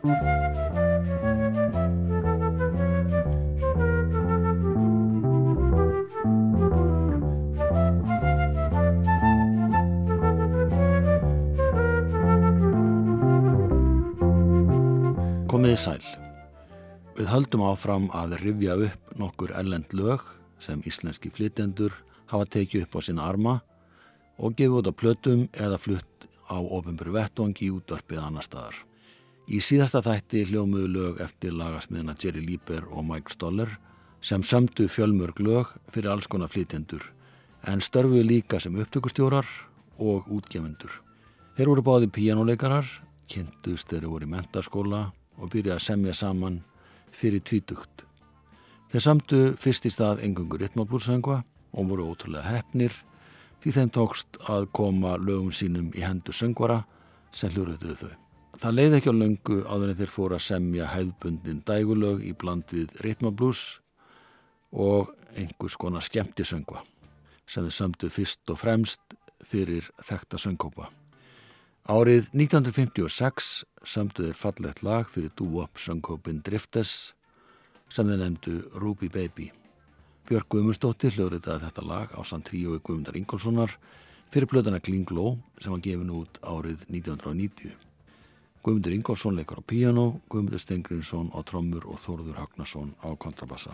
Komiði sæl. Við höldum áfram að rifja upp nokkur ellend lög sem íslenski flytjendur hafa tekið upp á sína arma og gefið út á plötum eða flutt á ofinburu vettvangi í útvarpið annar staðar. Í síðasta þætti hljómuðu lög eftir lagasmiðna Jerry Lieber og Mike Stoller sem sömdu fjölmörg lög fyrir alls konar flytjendur en störfuðu líka sem upptökustjórar og útgefundur. Þeir voru báði píjánuleikarar, kynntust þeir voru í mentaskóla og byrjaði að semja saman fyrir tvítugt. Þeir samtu fyrst í stað engungur ritmáblúrsöngva og voru ótrúlega hefnir því þeim tókst að koma lögum sínum í hendur söngvara sem hljóruðuðu þau. Það leiði ekki á löngu áður en þeir fóru að semja hæðbundin dægulög í bland við ritmáblúrs og einhvers konar skemmtisöngva sem þeir samtu fyrst og fremst fyrir þekta söngkópa. Árið 1956 samtu þeir fallegt lag fyrir dúop söngkópin Driftes sem þeir nefndu Ruby Baby. Björg Guðmundsdóttir hljóðritaði þetta lag á sann tríói Guðmundar Ingolsonar fyrir blöðana Klingló sem var gefin út árið 1990. Guðmundur Ingolson leikar á piano, Guðmundur Stengrinsson á trommur og Þorður Hagnarsson á kontrabassa.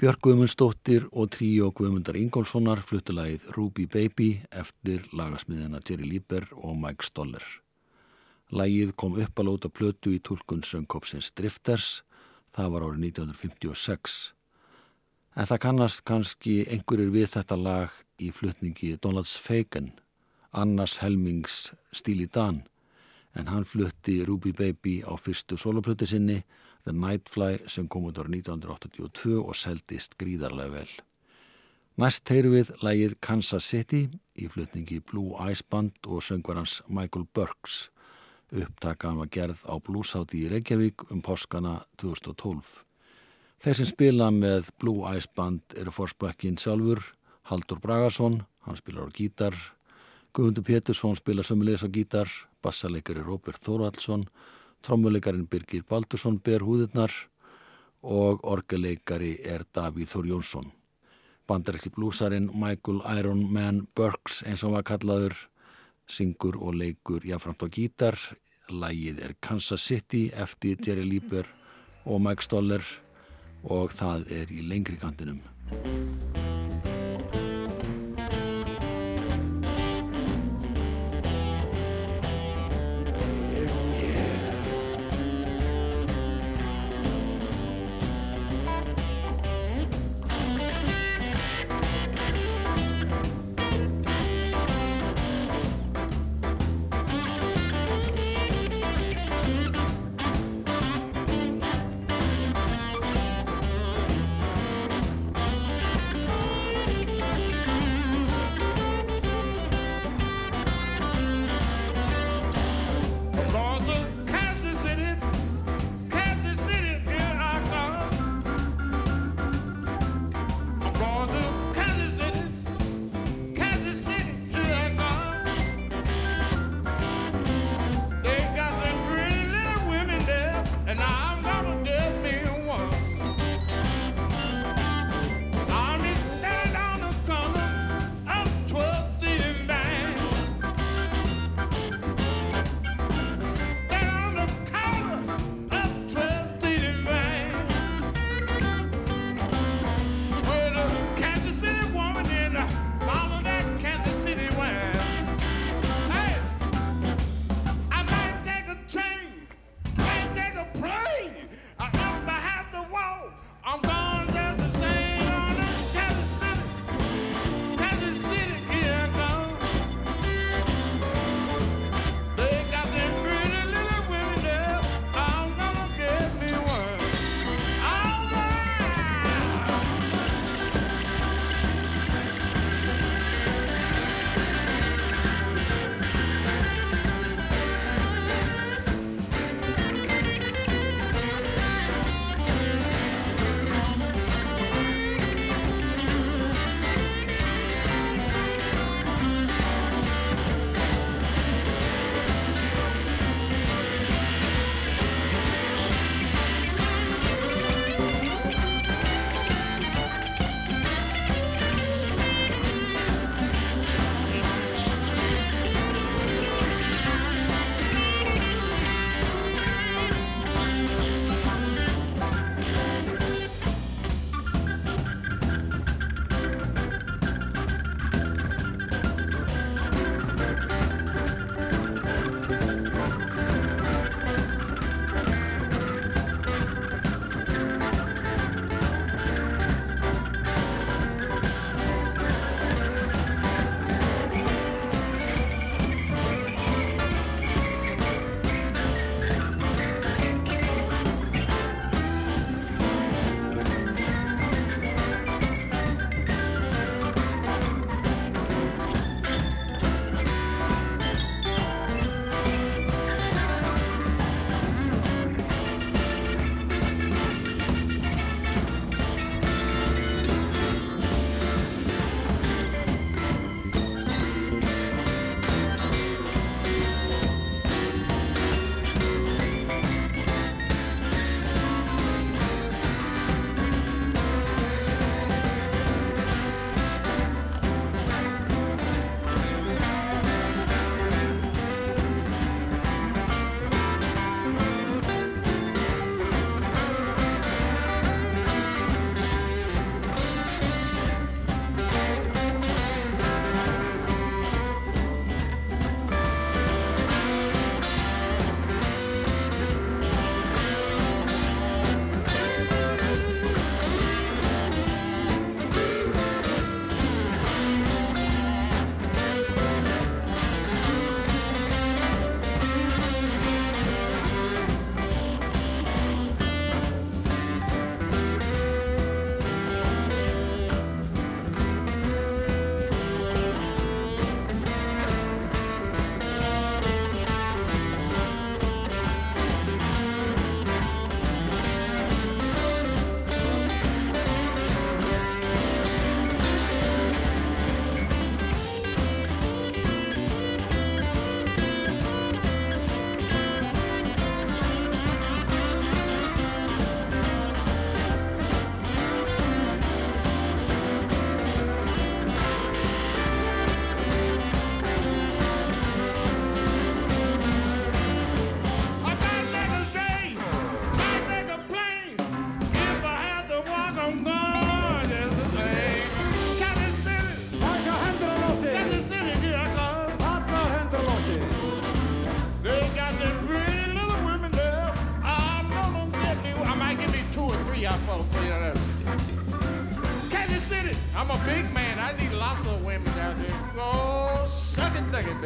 Björg Guðmundsdóttir og tríó Guðmundar Ingólfssonar fluttulægið Ruby Baby eftir lagasmiðina Jerry Lieber og Mike Stoller. Lægið kom upp að lóta plötu í tólkun söngkópsins Drifters, það var árið 1956. En það kannast kannski einhverjir við þetta lag í flutningi Donalds Fagan, annars helmings stíli Dan, en hann flutti Ruby Baby á fyrstu soloplötu sinni The Nightfly sem kom út ára 1982 og seldist gríðarlega vel. Næst heyru við lægið Kansas City í flutningi Blue Ice Band og söngvarans Michael Burks. Upptakaðan var gerð á Bluesáti í Reykjavík um páskana 2012. Þeir sem spila með Blue Ice Band eru fórsprakkin sjálfur, Haldur Bragason, hann spilar á gítar, Guðmundur Pétursson spila sömulegis á gítar, bassaleikari Robert Þóraldsson Trommuleikarin Birgir Baldursson ber húðirnar og orgeleikari er Davíð Þór Jónsson. Bandarækli blúsarinn Michael Iron Man Burks eins og var kallaður syngur og leikur jáframt á gítar. Lægið er Kansas City eftir Jerry Lieber og Mike Stoller og það er í lengri kantinum.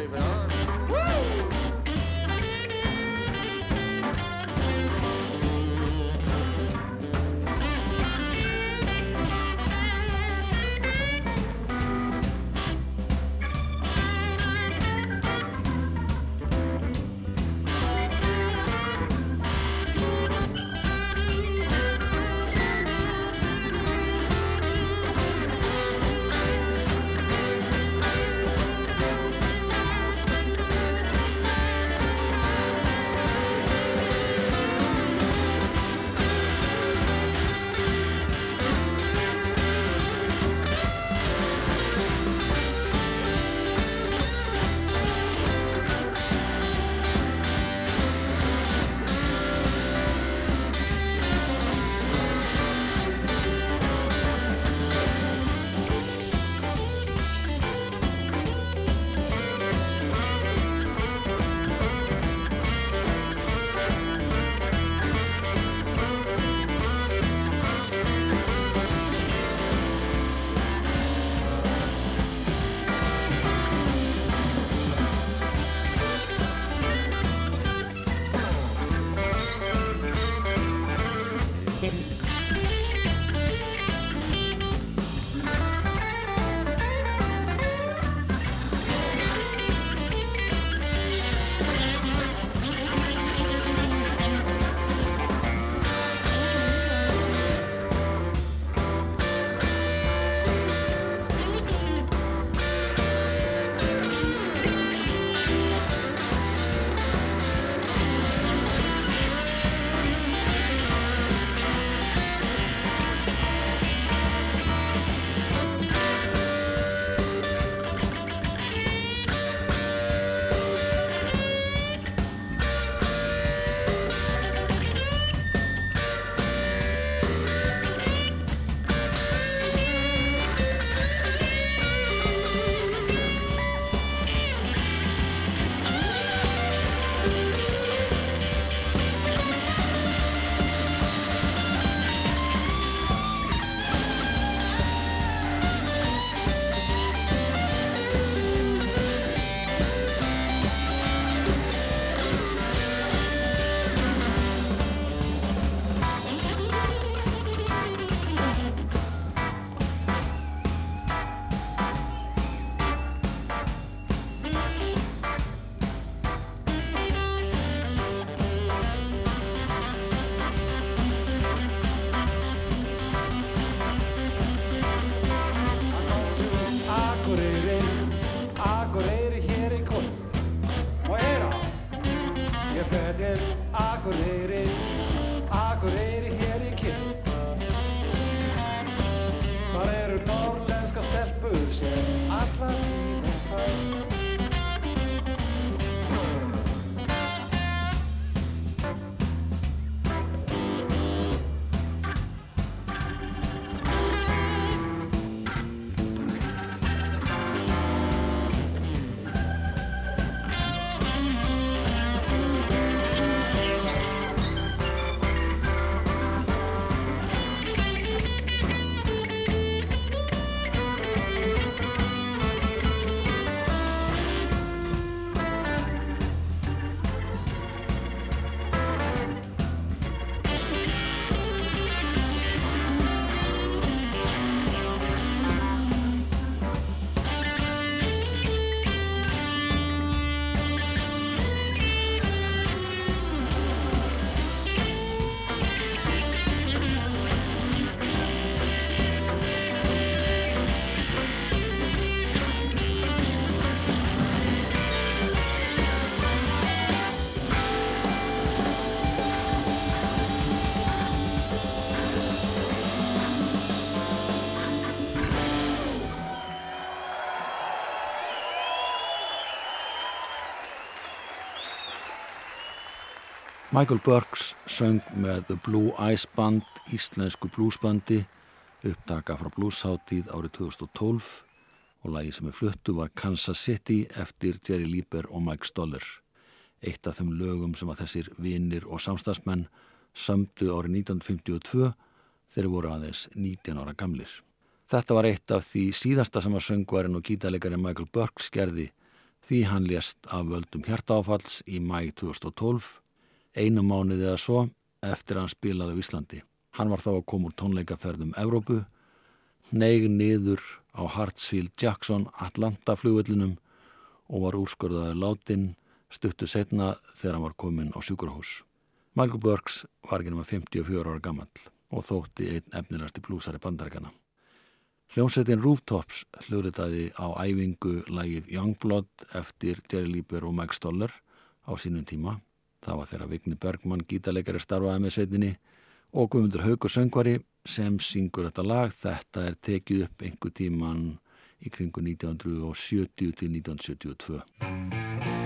favorite. Michael Burks söng með The Blue Eyes Band, íslensku bluesbandi, upptaka frá bluesháttíð árið 2012 og lagi sem er fluttu var Kansas City eftir Jerry Lieber og Mike Stoller. Eitt af þeim lögum sem að þessir vinnir og samstagsmenn sömdu árið 1952 þeir voru aðeins 19 ára gamlir. Þetta var eitt af því síðasta sem að söngvarinn og gítalegari Michael Burks gerði því hann lést af völdum hjartaáfalls í mæg 2012, einu mánuði eða svo eftir að hann spilaði á Íslandi. Hann var þá að koma úr tónleikaferðum Evrópu, neig niður á Hartsfield Jackson Atlanta flugvellinum og var úrskorðaður látin stuttu setna þegar hann var komin á sjúkurhús. Michael Burks var ekki náma 54 ára gammal og þótti einn efnilegasti blúsari bandarækana. Hljómsveitin Rooftops hljóðritaði á æfingu lægið Youngblood eftir Jerry Lieber og Mike Stoller á sínum tíma. Það var þeirra Vigni Bergman gítalegari starfaði með sveitinni og Guðmundur Haugur söngvari sem syngur þetta lag. Þetta er tekið upp einhver tíman í kringu 1970 til 1972.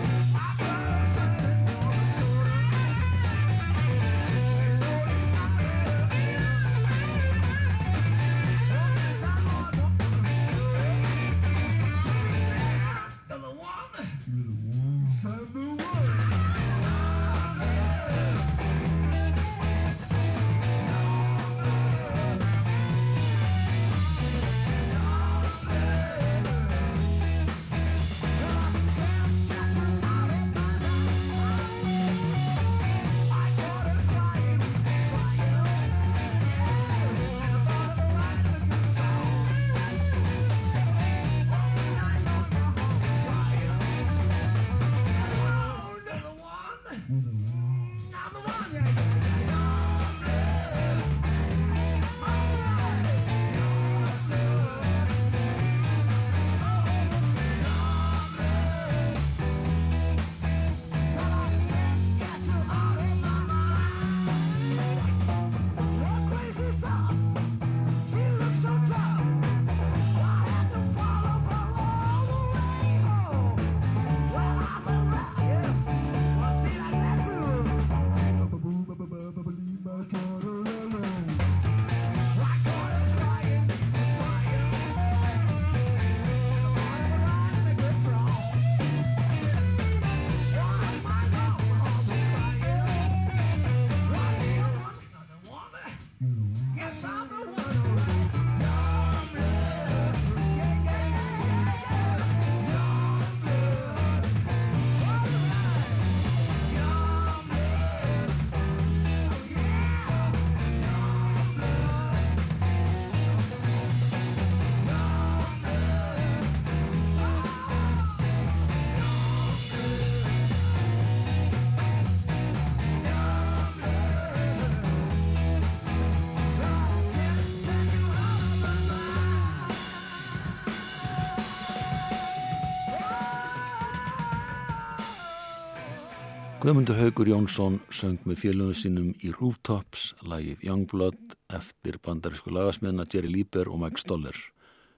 Guðmundur Haugur Jónsson söng með fjölunum sínum í Rooftops lagið Youngblood eftir bandarísku lagasmiðna Jerry Lieber og Mike Stoller.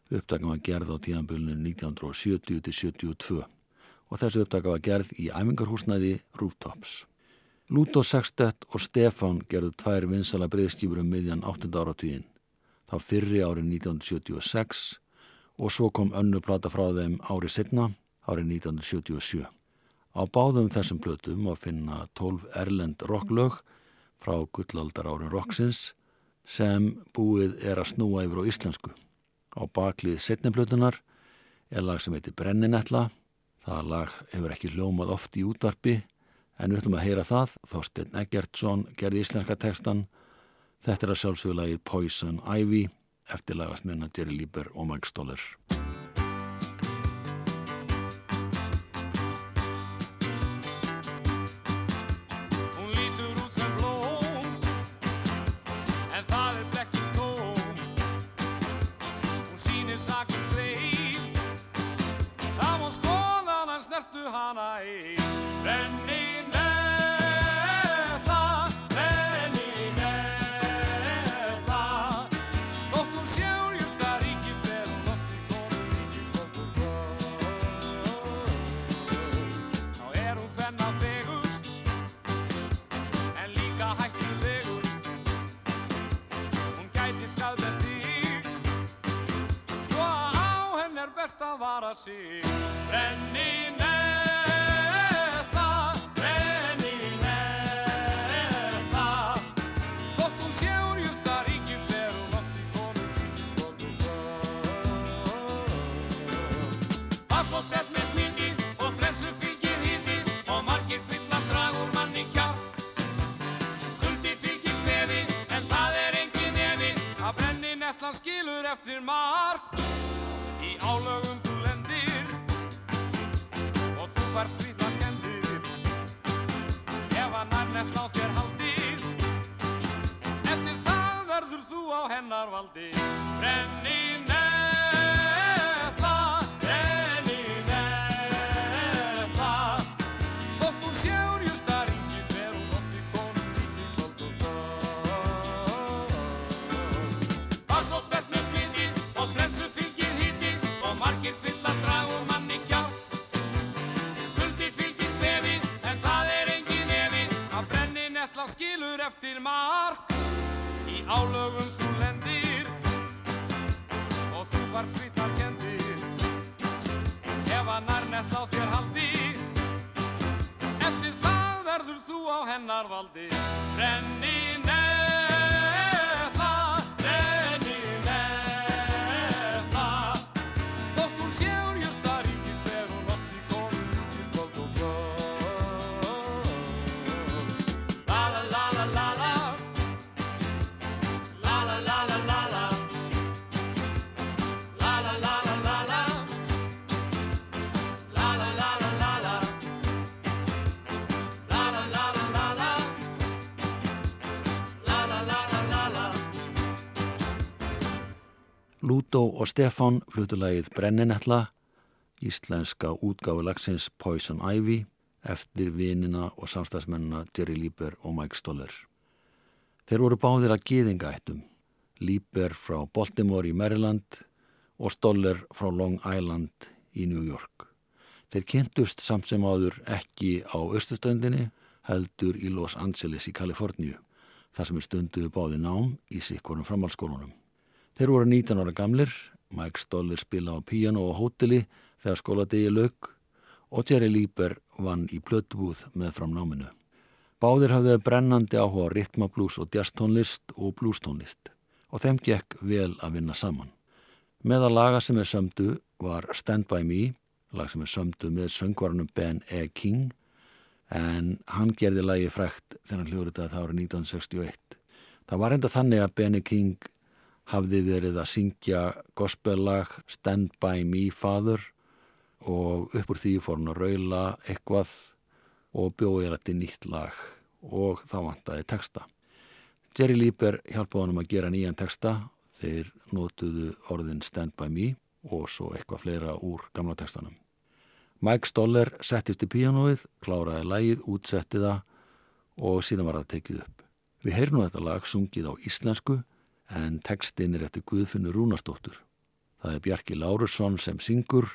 Upptakam var gerð á tíðanbölunum 1970-72 og þessu upptaka var gerð í æfingarhúsnæði Rooftops. Lúto Sextet og Stefan gerðu tvær vinsala breyðskýfur um miðjan 8. áratvíðin. Þá fyrri árið 1976 og svo kom önnu plata frá þeim árið setna árið 1977. Á báðum þessum plötum að finna 12 erlend rocklög frá gullaldar árin rocksins sem búið er að snúa yfir á íslensku. Á baklið setniplötunar er lag sem heitir Brenninetla. Það lag hefur ekki hljómað oft í útvarpi en við ætlum að heyra það. Þorstein Eggertsson gerði íslenska tekstan. Þetta er að sjálfsögðu lagið Poison Ivy eftir lagasmjöna Jerry Lieber og Mike Stoller. best að vara sig. Renni netta, renni netta Þótt hún sé úr júta ríkjum þegar hún átti konu ríkjum fóttu góð Það svo bett með smíti og flensu fylgir hýti og margir tvillan drag úr manni kjár Kuldi fylgir hvefi en það er engin evi að brenni nettlan skilur eftir marg Og Lúdó og Stefán fluttu lagið Brenninetla, íslenska útgáfu lagsins Poison Ivy, eftir vinina og samstagsmennina Jerry Lieber og Mike Stoller. Þeir voru báðir að gýðingaættum, Lieber frá Baltimore í Maryland og Stoller frá Long Island í New York. Þeir kynntust samt sem áður ekki á austustöndinni, heldur í Los Angeles í Kaliforníu, þar sem er stunduðu báði nám í sikkorum framhalskólunum. Þeir voru 19 ára gamlir, Mike Stoller spila á píjano og hóteli þegar skóladegi lauk og Jerry Lieber vann í plötubúð með framnáminu. Báðir hafði brennandi áhuga ritmablús og jazztónlist og blústónlist og þeim gekk vel að vinna saman. Meða laga sem er sömdu var Stand By Me, lag sem er sömdu með söngvarnum Ben E. King en hann gerði lagi frækt þegar hann hljóður þetta það árið 1961. Það var enda þannig að Benny King hafði verið að syngja gospellag Stand By Me Father og upp úr því fór hann að raula eitthvað og bjóði hér til nýtt lag og þá vantaði texta. Jerry Lieber hjálpaði hann að gera nýjan texta þeir notuðu orðin Stand By Me og svo eitthvað fleira úr gamla textanum. Mike Stoller settist í píanóið, kláraði lagið, útsetti það og síðan var það tekið upp. Við heyrum þetta lag sungið á íslensku en textin er eftir Guðfinnur Rúnastóttur. Það er Bjarki Lárusson sem syngur,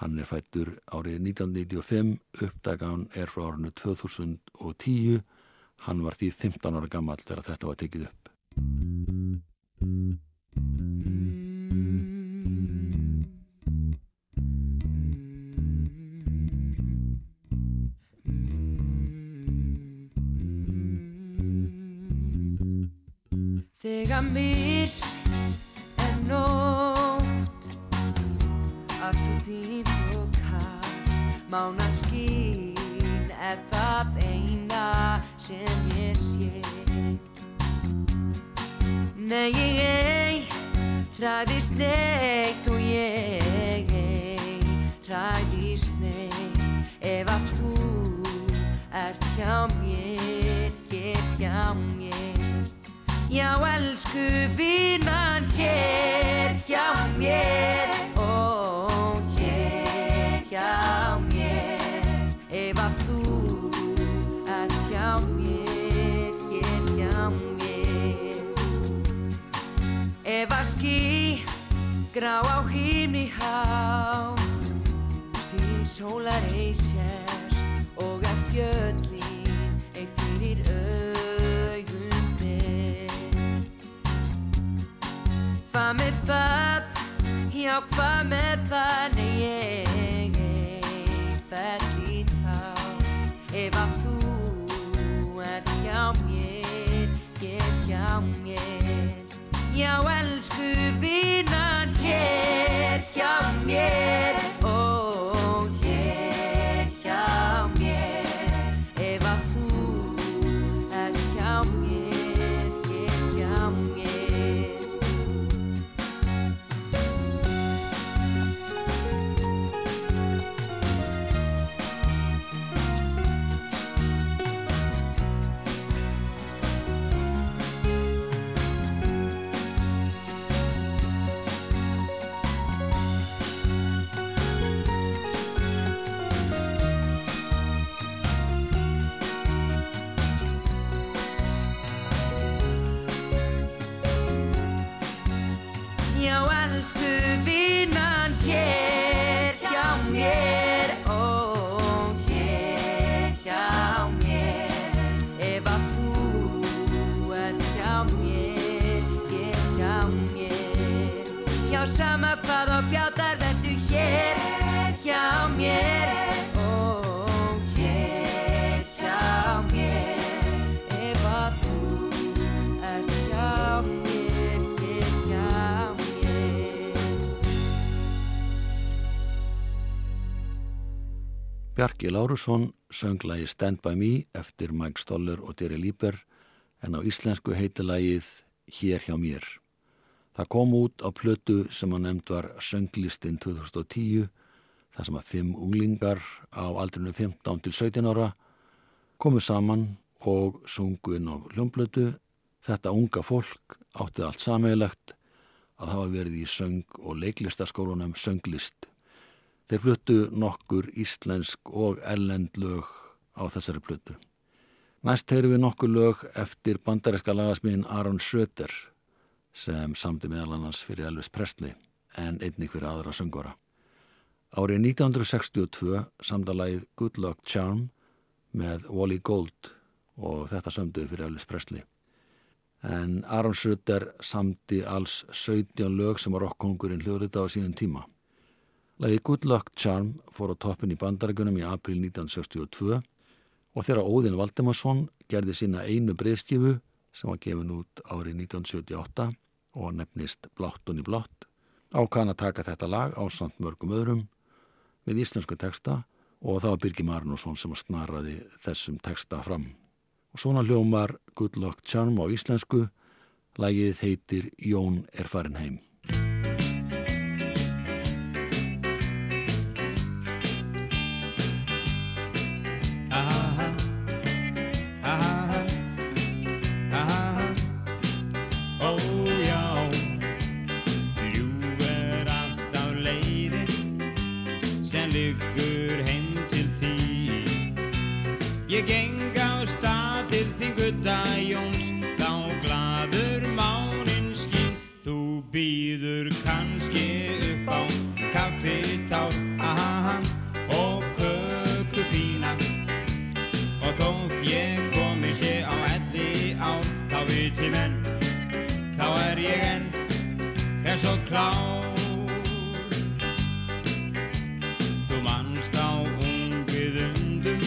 hann er fættur árið 1995, uppdagan er frá árinu 2010, hann var því 15 ára gammal þegar þetta var tekið upp. Þegar myrk er nótt Allt svo dýpt og kallt Mánaskín er það eina sem ég sé. Nei, ég ei hræðist neitt og ég ei hræðist neitt. Ef að þú ert hjá mér, hér hjá mér Já, elsku vinan hér hjá mér. Ó, hér hjá mér. Ef að þú ert hjá mér, hér hjá mér. Ef að ský grá á himni hátt. Til sólar ei hvað með það, nei ég ei ferli tá Ef að þú ert hjá mér, ég hjá mér. Já, Já, elsku vinnan Bjarki Lárusson söng lagi Stand By Me eftir Mike Stoller og Jerry Lieber en á íslensku heiti lagið Hér hjá mér. Það kom út á plötu sem að nefnd var Sönglistinn 2010 þar sem að fimm unglingar á aldrinu 15 til 17 ára komu saman og sungu inn á hljómblötu. Þetta unga fólk átti allt sameiglegt að hafa verið í söng og leiklistaskólunum sönglist. Þeir fluttu nokkur íslensk og ellend lög á þessari plötu. Næst heyrum við nokkur lög eftir bandaríska lagasmiðin Aron Söder sem samti meðal annars fyrir Elvis Presley en einnig fyrir aðra söngvara. Árið 1962 samdalagið Good Luck Charm með Wally Gold og þetta sömduði fyrir Elvis Presley. En Aron Söder samti alls 17 lög sem var rockkongurinn hljóðrita á sínum tíma. Lagi Good Luck Charm fór á toppin í bandarækunum í april 1962 og þegar Óðinn Valdemarsson gerði sína einu breyðskifu sem var gefin út árið 1978 og nefnist Bláttunni Blátt ákvæðan að taka þetta lag á samt mörgum öðrum með íslensku texta og það var Birgi Marnusson sem snaraði þessum texta fram. Og svona hljómar Good Luck Charm á íslensku, lagið heitir Jón er farin heim. Kannski upp á kaffitár, aha, og köku fína. Og þótt ég komi sé á elli ár Þá viti menn, þá er ég enn Hress og klár Þú manst á ungið undum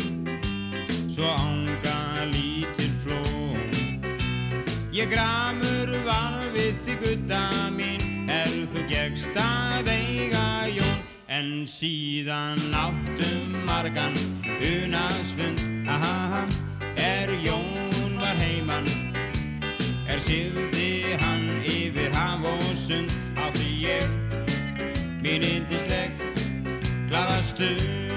Svo ánga lítil flóm Ég gramur var við því gutta mín Er þú gegst að eiga jón En síðan áttum margan unasfund Aha, er Jón var heiman. Er sigði hann yfir haf og sund. Átti ég mín yndisleg glaða stund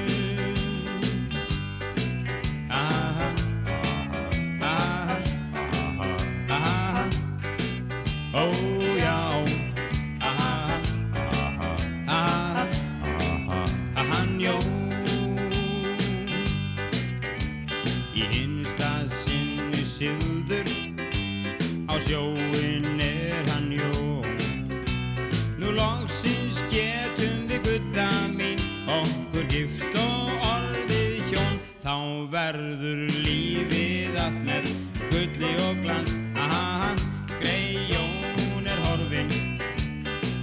gutta mín Okkur gift og orðið hjón. Þá verður lífið allt með gulli og glans. Aha, grei Jón er horfin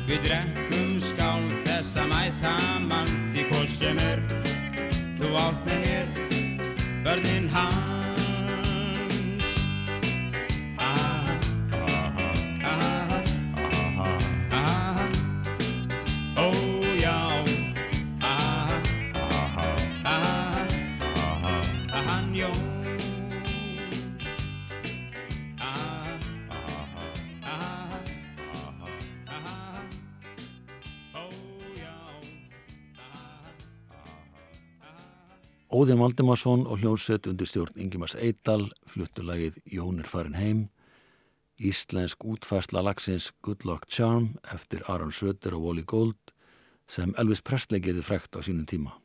Við drekkum skál þess að mæta mann Því hvort sem er. Þú átt með mér Börnin hans Óðinn Valdimarsson og hljómsveit undir stjórn Ingimars Eidal fluttu lagið Jón er farin heim Íslensk útfærsla lagsins Good Luck Charm eftir Aron Söder og Wally Gold sem Elvis Presley gerði frekt á sínum tíma.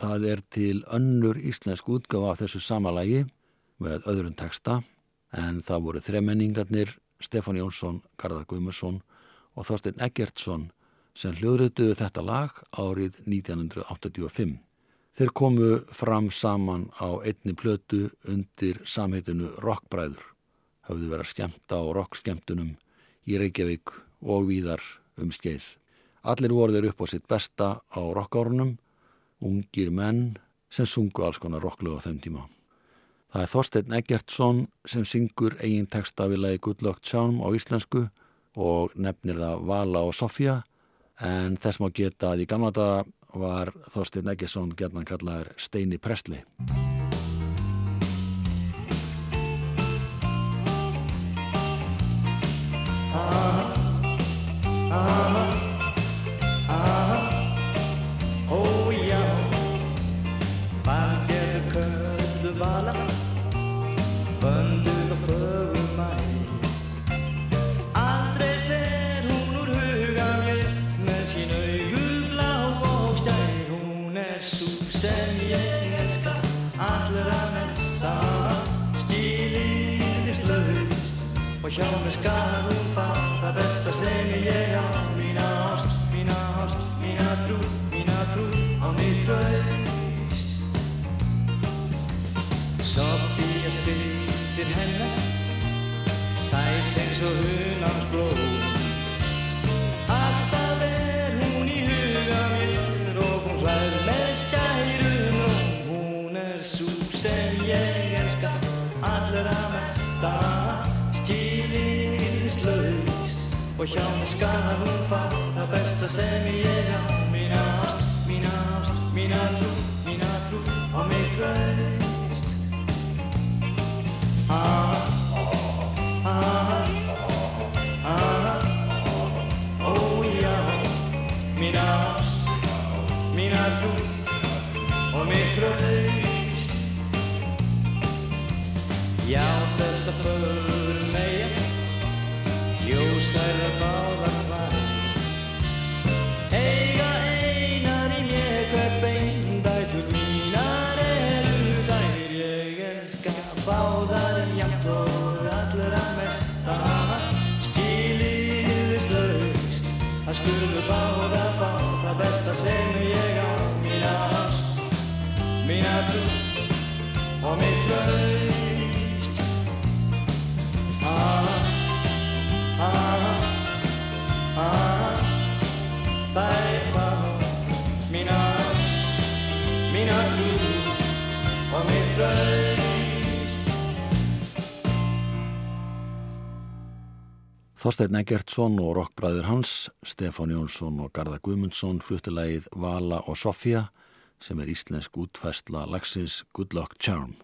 Það er til önnur íslensk útgáfa af þessu sama lagi með öðrun texta en það voru þremenningarnir Stefán Jónsson, Garðar Guðmursson og Þorstein Eggertsson sem hljóðrituðu þetta lag árið 1985. Þeir komu fram saman á einni plötu undir samheitinu Rockbræður. Hafðu verið skemmt á rockskemtunum í Reykjavík og víðar um skeið. Allir voru þeir upp á sitt besta á rockárunum, ungir menn sem sungu alls konar rocklögu á þeim tíma. Það er Þorstein Eggertsson sem syngur eigin texta við lagi Good Luck Charm á íslensku og nefnir það Vala og Sofía en þess má geta að í gamla daga var Þorstein Eggertsson gerðan kallaður Steini Prestli. Ó hjá mér skal hún fá það besta sem ég á. Mína ást, mína ást, mína trú, mína trú á mig traust. Sofía sýstir hennar, sæt eins og hunans og hjá mér skal hún fá það besta sem ég á. Mína ást, mína ást, mína trú, mína trú á mig traust. Ah, ah, ah, ó já, mína ást, mína trú og mig traust. Já, þessa förum meia, ljósæra báðar tvær. Eiga einar í mér hver bein, dætur mínar eru þær. Ég elska báðar jafnt og allra mesta, skiliðist laust. Það skulu báðar fá það besta sem ég á, mína ást, mína trú og mitt traust. Þorstein Eggertsson og rockbræður hans, Stefán Jónsson og Garðar Guðmundsson fluttilegið Vala og Sofía sem er íslensk útfæstla lagsins Good Luck Charm.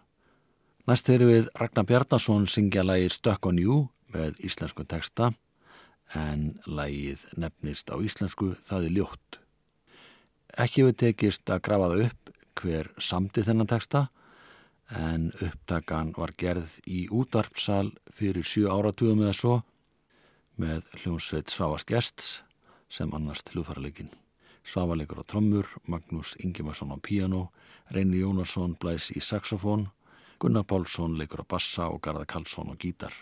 Næst erum við Ragnar Bjarnason syngja lagið Stuck on You með íslensku texta en lagið nefnist á íslensku Það er ljótt. Ekki hefur tekist að grafa það upp hver samti þennan texta en upptakan var gerð í útvarpsal fyrir sjö áratugum eða svo með hljómsveit Svavars Gests sem annars hljóðfærarleikin. Svavarleikur á trommur, Magnús Ingimarsson á piano, Reyni Jónarsson blæs í saxofón, Gunnar Pálsson leikur á bassa og Garða Karlsson á gítar.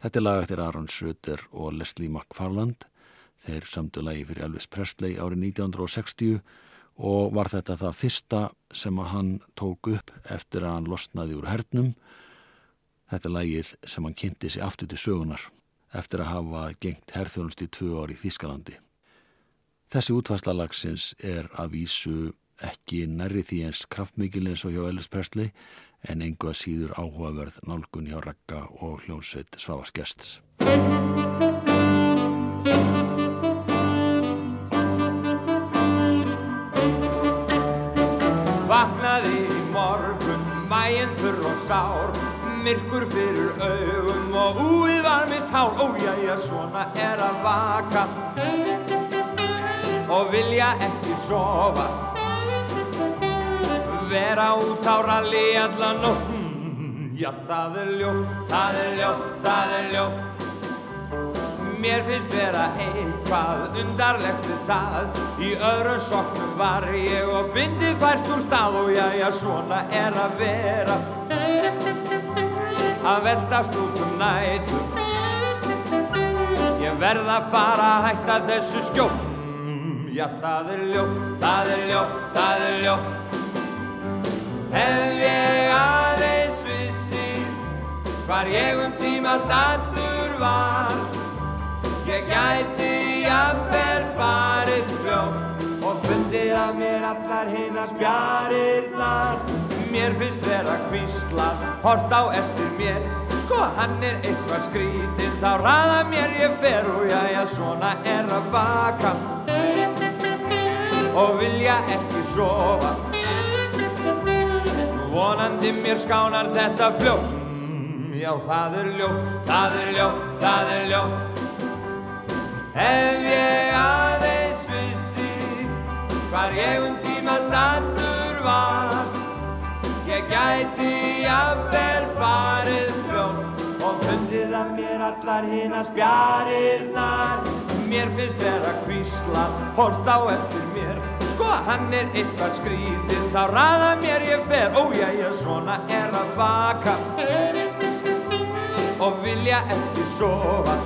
Þetta er lag eftir Aron Söder og Leslie McFarland. Þeir sömdu lagi fyrir Elvis Presley árið 1960 og var þetta það fyrsta sem að hann tók upp eftir að hann losnaði úr hernum. Þetta er lagið sem hann kynnti sig aftur til sögunar eftir að hafa gengt herþjónust í tvö ári í Þískalandi. Þessi útfæsla lagsins er að vísu ekki nærri því eins kraftmikil eins og hjá Elvis Presley en engu að síður áhugaverð nálgun hjá Ragga og hljónsveit Svavars Gests. Vaknaði í morgun, mæinn þurr og sár Myrkur fyrir augum og úið var mitt hár Ó jæja, svona er að vaka. Og vilja ekki sofa. Vera út á ralli allan og hmm, Já, það er ljótt, það er ljótt, það er ljótt. Mér finnst vera eitthvað undarlegt við það. Í öðrum soknum var ég og bindi fært úr stað. Og jæja, svona er að vera Að veltast út um nætur. Ég verð að fara að hætta þessu skjól Mm, Já, það er ljótt, það er ljótt, það er ljótt. Ef ég aðeins vissi hvar ég um tíma standur var. Ég gæti jafnvel farið fljótt og fundið að mér allar hinnar spjarirnar Mér finnst vera kvíslað, hort á eftir mér. Sko, hann er eitthvað skrítinn, þá raða mér ég fer og jæja, svona er að vaka og vilja ekki sofa. Vonandi mér skánar þetta fljótt. Mm, Já, það er ljótt, það er ljótt, það er ljótt. Ef ég aðeins vissi hvar ég um tíma standur var Ég gæti jafnvel farið fljótt og fundið að mér allar hina spjarirnar. Mér finnst vera kvísla, hort á eftir mér. Sko, hann er eitthvað skrítinn, þá raða mér ég fer. Ó, já, já, svona er að baka og vilja ekki sofa.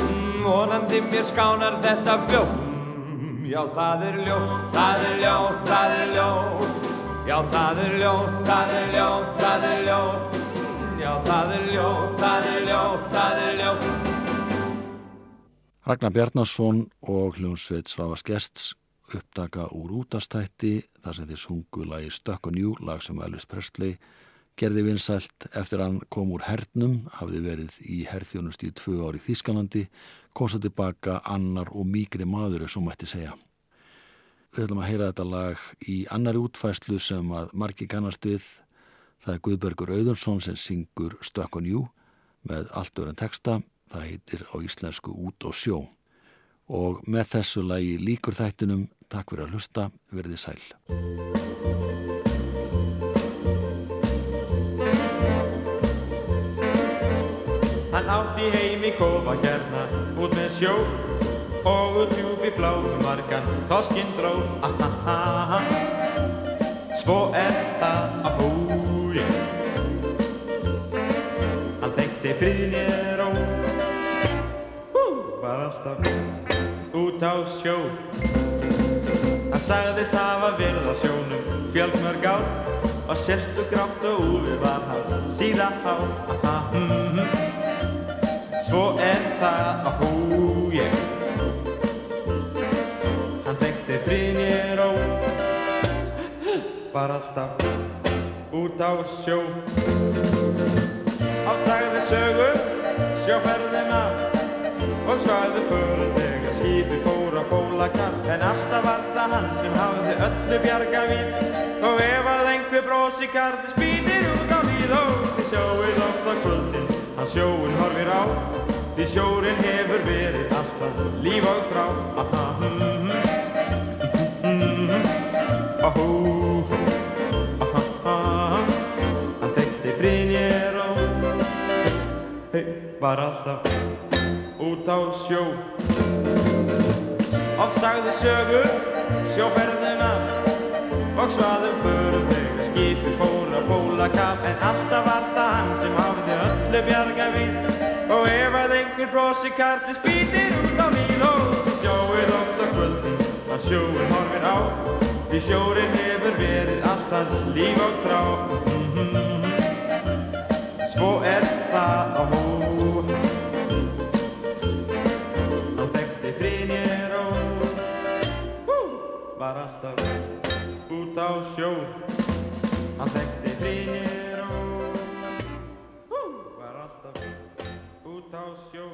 Mm, Vonandi mér skánar þetta fljótt. Mm, Já, það er ljótt, það er ljótt, það er ljótt Já, það er ljótt, það er ljótt, það er ljótt. Já, það er ljótt, það er ljótt, það er ljótt. Ragnar Bjarnason og hljómsveit Svavars Gests uppdaka úr útastætti þar sem þeir sungu lagi Stuck on You, lag sem Elvis Presley gerði vinsælt. Eftir hann kom úr hernum, hafði verið í herþjónust í tvö ári Þískalandi, kom svo tilbaka annar og mýgri maður, svo mætti segja. Við ætlum að heyra þetta lag í annari útfæslu sem að margi kannast við. Það er Guðbergur Auðursson sem syngur Stuck on You með allt öðrun texta. Það heitir á íslensku Út og sjó. Og með þessu lagi líkur þættinum, takk fyrir að hlusta, verði sæl. Hann átti heim í kofa hérna út með sjó og út djúpi bláum margan þoskinn dró. Ahaha. Svo er það að húi Hann þekkti friðinni ró Hú, var alltaf út á sjó. Hann sagðist hafa verið á sjónum fjölmörg ár og sérstu grátt og úfið var hans síða hár Aha, mm, mm. Svo er það að húi var alltaf út á sjó. Áttagði sögur, sjóferðina og svæði för þegar skipi fór á bólakar en alltaf var það hann sem hafði öllu bjarga við. Og ef að einhver brosi gardi spýtir út á við. Og þið sjóið oft á kvöldin hann sjóin horfir á. Því sjórin hefur verið alltaf líf og frá aha, mm, mm, mm, mm, ahú var alltaf út á sjó. Oft sagði sögu sjóferðina og svaðum förum þegar skipi fór að bólakaf en alltaf var það hann sem hafði öllu bjarga við. Og ef að einhver brosi karli spýtir út á mín og þið sjóið oft á kvöldin að sjóin horfir á. Því sjórin hefur verið alltaf líf og trá tal, Senhor,